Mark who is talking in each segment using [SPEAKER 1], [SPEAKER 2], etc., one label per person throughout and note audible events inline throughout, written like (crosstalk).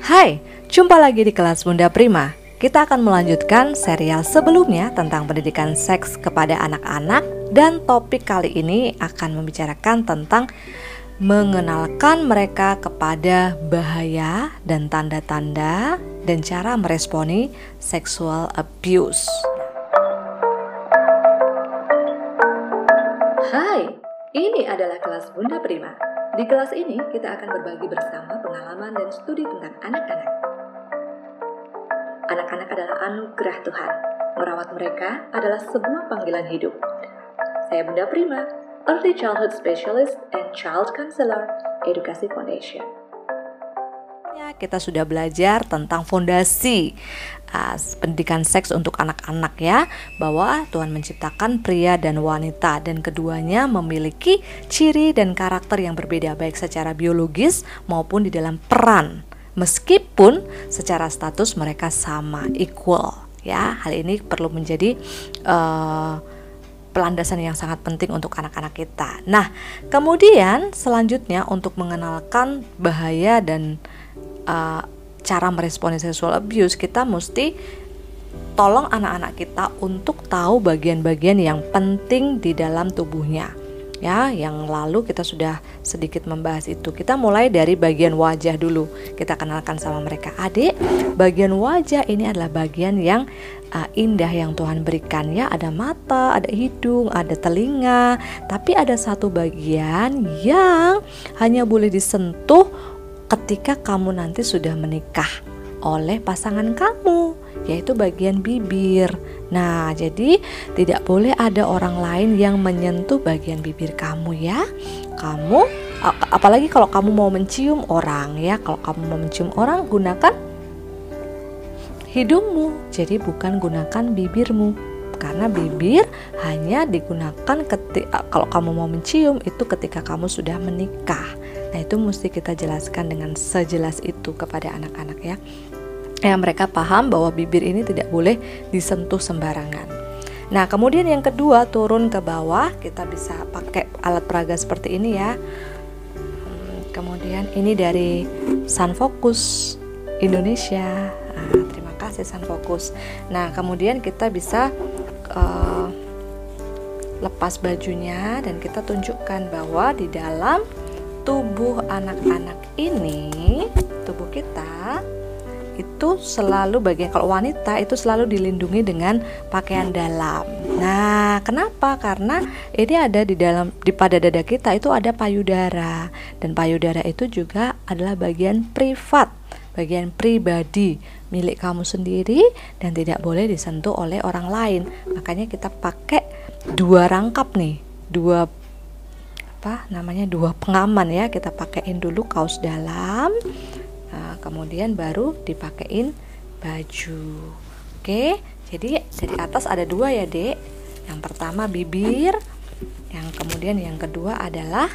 [SPEAKER 1] Hai, jumpa lagi di kelas Bunda Prima. Kita akan melanjutkan serial sebelumnya tentang pendidikan seks kepada anak-anak dan topik kali ini akan membicarakan tentang mengenalkan mereka kepada bahaya dan tanda-tanda dan cara meresponi sexual abuse. Hai, ini adalah kelas Bunda Prima. Di kelas ini kita akan berbagi bersama pengalaman dan studi tentang anak-anak. Anak-anak adalah anugerah Tuhan. Merawat mereka adalah sebuah panggilan hidup. Saya Bunda Prima, Early Childhood Specialist and Child Counselor, Edukasi Foundation kita sudah belajar tentang fondasi uh, pendidikan seks untuk anak-anak ya bahwa Tuhan menciptakan pria dan wanita dan keduanya memiliki ciri dan karakter yang berbeda baik secara biologis maupun di dalam peran. Meskipun secara status mereka sama equal ya. Hal ini perlu menjadi uh, pelandasan yang sangat penting untuk anak-anak kita. Nah, kemudian selanjutnya untuk mengenalkan bahaya dan uh, cara meresponi sexual abuse kita mesti tolong anak-anak kita untuk tahu bagian-bagian yang penting di dalam tubuhnya ya yang lalu kita sudah sedikit membahas itu. Kita mulai dari bagian wajah dulu. Kita kenalkan sama mereka. Adik bagian wajah ini adalah bagian yang uh, indah yang Tuhan berikan ya. Ada mata ada hidung ada telinga. Tapi ada satu bagian yang hanya boleh disentuh ketika kamu nanti sudah menikah oleh pasangan kamu, yaitu bagian bibir. Nah, jadi tidak boleh ada orang lain yang menyentuh bagian bibir kamu ya. Kamu apalagi kalau kamu mau mencium orang ya, kalau kamu mau mencium orang gunakan hidungmu. Jadi bukan gunakan bibirmu. Karena bibir hanya digunakan ketika kalau kamu mau mencium itu ketika kamu sudah menikah. Nah, itu mesti kita jelaskan dengan sejelas itu kepada anak-anak ya. Ya, mereka paham bahwa bibir ini tidak boleh disentuh sembarangan. Nah, kemudian yang kedua, turun ke bawah, kita bisa pakai alat peraga seperti ini ya. Hmm, kemudian ini dari Sun Focus Indonesia. Nah, terima kasih Sun Focus. Nah, kemudian kita bisa uh, lepas bajunya dan kita tunjukkan bahwa di dalam tubuh anak-anak ini, tubuh kita itu selalu bagian kalau wanita itu selalu dilindungi dengan pakaian dalam. Nah, kenapa? Karena ini ada di dalam di pada dada kita itu ada payudara dan payudara itu juga adalah bagian privat, bagian pribadi milik kamu sendiri dan tidak boleh disentuh oleh orang lain. Makanya kita pakai dua rangkap nih, dua apa namanya dua pengaman ya kita pakaiin dulu kaos dalam nah, kemudian baru dipakein baju. Oke jadi dari atas ada dua ya dek. Yang pertama bibir yang kemudian yang kedua adalah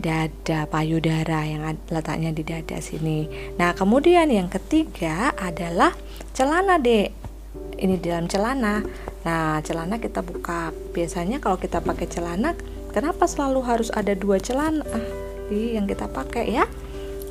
[SPEAKER 1] dada payudara yang letaknya di dada sini. Nah kemudian yang ketiga adalah celana dek. Ini dalam celana. Nah celana kita buka. Biasanya kalau kita pakai celana Kenapa selalu harus ada dua celana? Di yang kita pakai ya?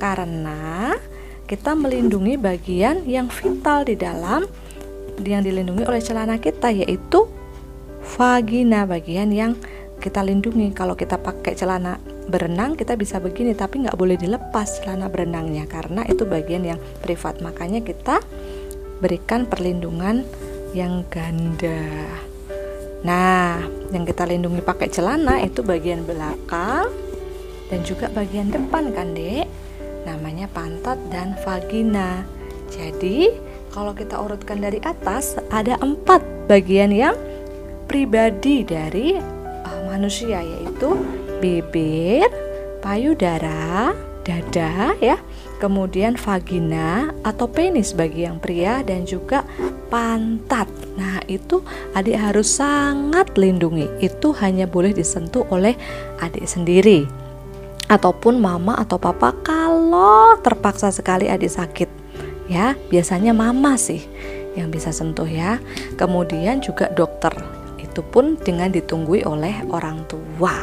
[SPEAKER 1] Karena kita melindungi bagian yang vital di dalam yang dilindungi oleh celana kita yaitu vagina bagian yang kita lindungi kalau kita pakai celana berenang kita bisa begini tapi nggak boleh dilepas celana berenangnya karena itu bagian yang privat makanya kita berikan perlindungan yang ganda. Nah, yang kita lindungi pakai celana itu bagian belakang dan juga bagian depan kan, Dek? Namanya pantat dan vagina. Jadi, kalau kita urutkan dari atas ada empat bagian yang pribadi dari uh, manusia yaitu bibir, payudara, dada ya, kemudian vagina atau penis bagi yang pria dan juga pantat. Nah, itu adik harus sangat lindungi. Itu hanya boleh disentuh oleh adik sendiri ataupun mama atau papa kalau terpaksa sekali adik sakit. Ya, biasanya mama sih yang bisa sentuh ya. Kemudian juga dokter. Itu pun dengan ditunggui oleh orang tua.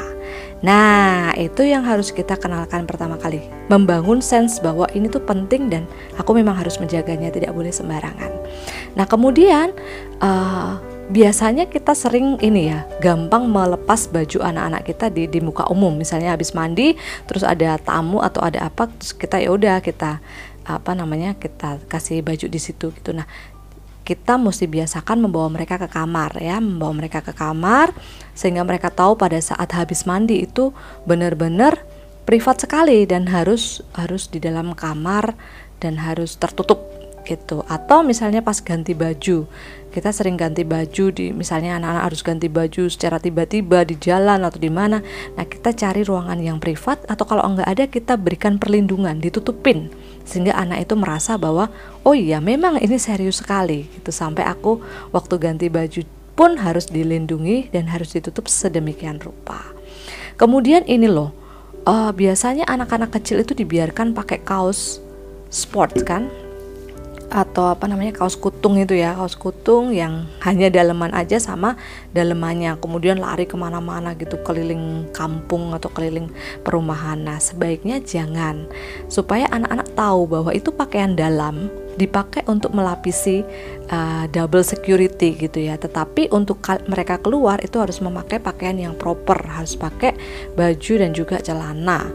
[SPEAKER 1] Nah, itu yang harus kita kenalkan pertama kali. Membangun sense bahwa ini tuh penting dan aku memang harus menjaganya, tidak boleh sembarangan. Nah, kemudian uh, biasanya kita sering ini ya, gampang melepas baju anak-anak kita di di muka umum. Misalnya habis mandi, terus ada tamu atau ada apa, terus kita ya udah kita apa namanya kita kasih baju di situ gitu. Nah, kita mesti biasakan membawa mereka ke kamar ya, membawa mereka ke kamar sehingga mereka tahu pada saat habis mandi itu benar-benar privat sekali dan harus harus di dalam kamar dan harus tertutup gitu. Atau misalnya pas ganti baju, kita sering ganti baju di misalnya anak-anak harus ganti baju secara tiba-tiba di jalan atau di mana. Nah, kita cari ruangan yang privat atau kalau enggak ada kita berikan perlindungan, ditutupin sehingga anak itu merasa bahwa oh iya memang ini serius sekali gitu sampai aku waktu ganti baju pun harus dilindungi dan harus ditutup sedemikian rupa. Kemudian ini loh, uh, biasanya anak-anak kecil itu dibiarkan pakai kaos sport kan, atau apa namanya kaos kutung itu ya. Kaos kutung yang hanya daleman aja sama dalemannya. Kemudian lari ke mana-mana gitu keliling kampung atau keliling perumahan. Nah sebaiknya jangan. Supaya anak-anak tahu bahwa itu pakaian dalam dipakai untuk melapisi uh, double security gitu ya. Tetapi untuk mereka keluar itu harus memakai pakaian yang proper. Harus pakai baju dan juga celana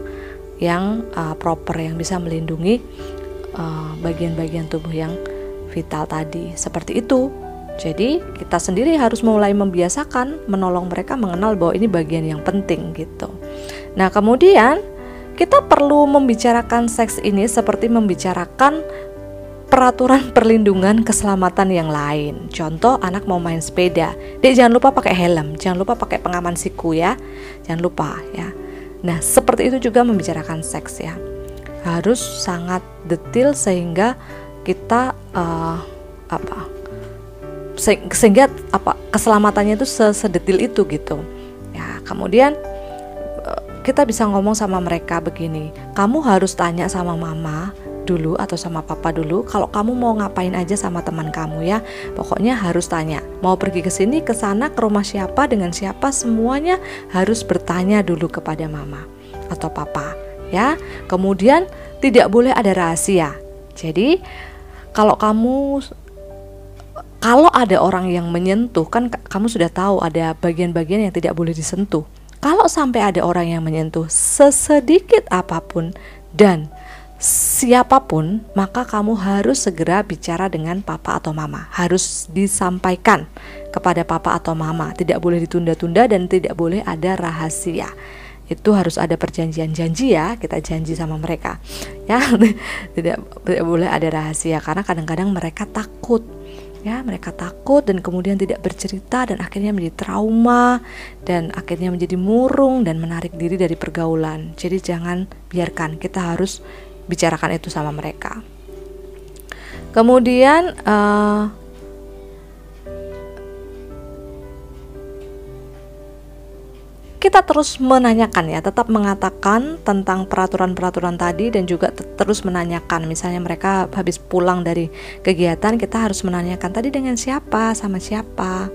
[SPEAKER 1] yang uh, proper yang bisa melindungi Eh, bagian-bagian uh, tubuh yang vital tadi. Seperti itu. Jadi, kita sendiri harus mulai membiasakan menolong mereka mengenal bahwa ini bagian yang penting gitu. Nah, kemudian kita perlu membicarakan seks ini seperti membicarakan peraturan perlindungan keselamatan yang lain. Contoh anak mau main sepeda, dia jangan lupa pakai helm, jangan lupa pakai pengaman siku ya. Jangan lupa ya. Nah, seperti itu juga membicarakan seks ya harus sangat detail sehingga kita uh, apa sehingga apa keselamatannya itu sedetil itu gitu. Ya kemudian eh, kita bisa ngomong sama mereka begini kamu harus tanya sama mama dulu atau sama papa dulu kalau kamu mau ngapain aja sama teman kamu ya. Pokoknya harus tanya mau pergi ke sini ke sana ke rumah siapa dengan siapa semuanya harus bertanya dulu kepada mama atau papa ya. Kemudian tidak boleh ada rahasia. Jadi kalau kamu kalau ada orang yang menyentuh kan kamu sudah tahu ada bagian-bagian yang tidak boleh disentuh. Kalau sampai ada orang yang menyentuh sesedikit apa pun dan siapa pun, maka kamu harus segera bicara dengan papa atau mama. Harus disampaikan kepada papa atau mama. Tidak boleh ditunda-tunda dan tidak boleh ada rahasia itu harus ada perjanjian janji ya kita janji sama mereka. Ya tidak, (laughs) tidak boleh ada rahasia karena kadang-kadang mereka takut. Ya mereka takut dan kemudian tidak bercerita dan akhirnya menjadi trauma dan akhirnya menjadi murung dan menarik diri dari pergaulan. Jadi jangan biarkan kita harus bicarakan itu sama mereka. Kemudian uh, kita terus menanyakan ya, tetap mengatakan tentang peraturan-peraturan tadi dan juga terus menanyakan. Misalnya mereka habis pulang dari kegiatan, kita harus menanyakan tadi dengan siapa, sama siapa,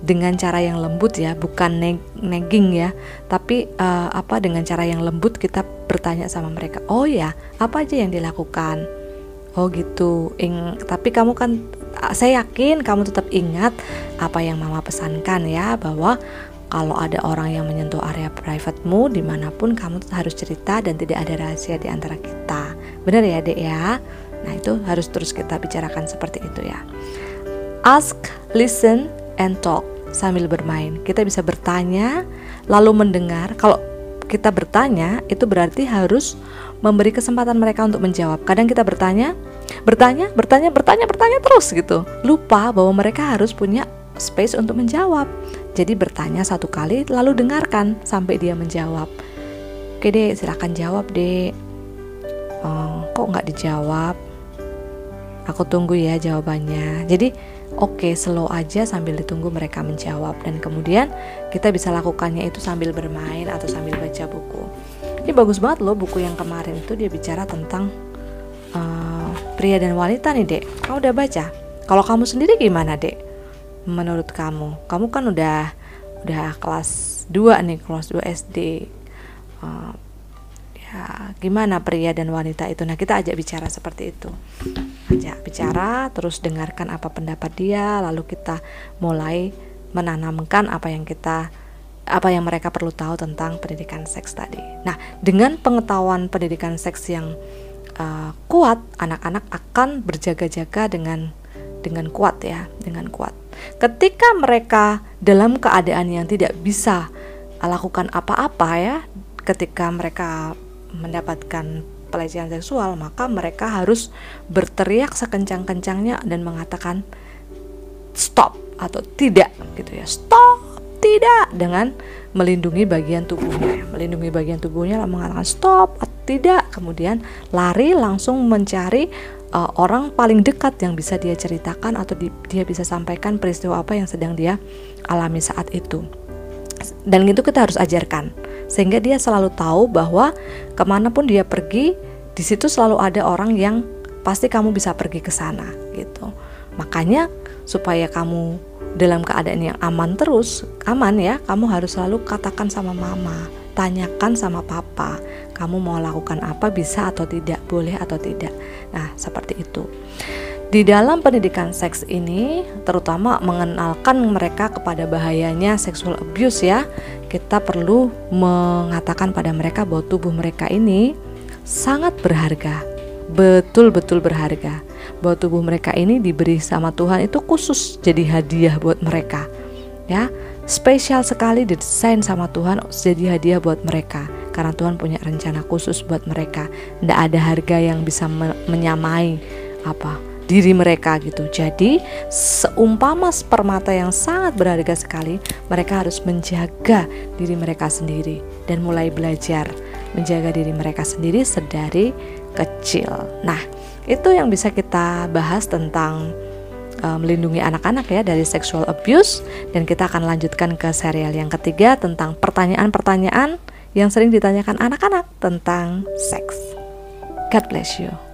[SPEAKER 1] dengan cara yang lembut ya, bukan neg negging ya, tapi uh, apa dengan cara yang lembut kita bertanya sama mereka. Oh ya, apa aja yang dilakukan? Oh gitu. Ing tapi kamu kan saya yakin kamu tetap ingat apa yang mama pesankan ya bahwa kalau ada orang yang menyentuh area privatemu di mana pun kamu harus cerita dan tidak ada rahasia di antara kita. Benar ya dek ya? Nah itu harus terus kita bicarakan seperti itu ya. Ask listen and talk sambil bermain. Kita bisa bertanya lalu mendengar. Kalau kita bertanya itu berarti harus memberi kesempatan mereka untuk menjawab. Kadang kita bertanya bertanya bertanya bertanya bertanya terus gitu. Lupa bahwa mereka harus punya space untuk menjawab jadi bertanya satu kali lalu dengarkan sampai dia menjawab. Oke deh, silahkan jawab deh. Oh, kok nggak dijawab? Aku tunggu ya jawabannya. Jadi oke okay, slow aja sambil ditunggu mereka menjawab dan kemudian kita bisa lakukannya itu sambil bermain atau sambil baca buku. Ini bagus banget loh buku yang kemarin itu dia bicara tentang uh, pria dan wanita nih dek. Kamu udah baca? Kalau kamu sendiri gimana dek? Menurut kamu? Kamu kan udah udah kelas 2 nih, kelas 2 SD. uh, ya gimana pria dan wanita itu nah kita ajak bicara seperti itu ajak bicara terus dengarkan apa pendapat dia lalu kita mulai menanamkan apa yang kita apa yang mereka perlu tahu tentang pendidikan seks tadi. Nah, dengan pengetahuan pendidikan seks yang uh, kuat, anak-anak akan berjaga-jaga dengan dengan kuat ya, dengan kuat. Ketika mereka dalam keadaan yang tidak bisa lakukan apa-apa ya, ketika mereka mendapatkan pelecehan seksual, maka mereka harus berteriak sekencang-kencangnya dan mengatakan stop atau tidak gitu ya. Stop tidak dengan melindungi bagian tubuhnya melindungi bagian tubuhnya mengatakan stop tidak kemudian lari langsung mencari uh, orang paling dekat yang bisa dia ceritakan atau di, dia bisa sampaikan peristiwa apa yang sedang dia alami saat itu. Dan itu kita harus ajarkan sehingga dia selalu tahu bahwa ke mana pun dia pergi di situ selalu ada orang yang pasti kamu bisa pergi ke sana gitu. Makanya supaya kamu dalam keadaan yang aman terus, aman ya, kamu harus selalu katakan sama mama, tanyakan sama papa, kamu mau lakukan apa bisa atau tidak, boleh atau tidak. Nah, seperti itu. Di dalam pendidikan seks ini, terutama mengenalkan mereka kepada bahayanya sexual abuse ya, kita perlu mengatakan pada mereka bahwa tubuh mereka ini sangat berharga, betul-betul berharga bahwa tubuh mereka ini diberi sama Tuhan itu khusus jadi hadiah buat mereka ya spesial sekali didesain sama Tuhan jadi hadiah buat mereka karena Tuhan punya rencana khusus buat mereka tidak ada harga yang bisa menyamai apa diri mereka gitu. Jadi seumpama permata yang sangat berharga sekali, mereka harus menjaga diri mereka sendiri dan mulai belajar menjaga diri mereka sendiri sedari kecil. Nah, itu yang bisa kita bahas tentang uh, melindungi anak-anak ya dari sexual abuse dan kita akan lanjutkan ke serial yang ketiga tentang pertanyaan-pertanyaan yang sering ditanyakan anak-anak tentang seks. God bless you.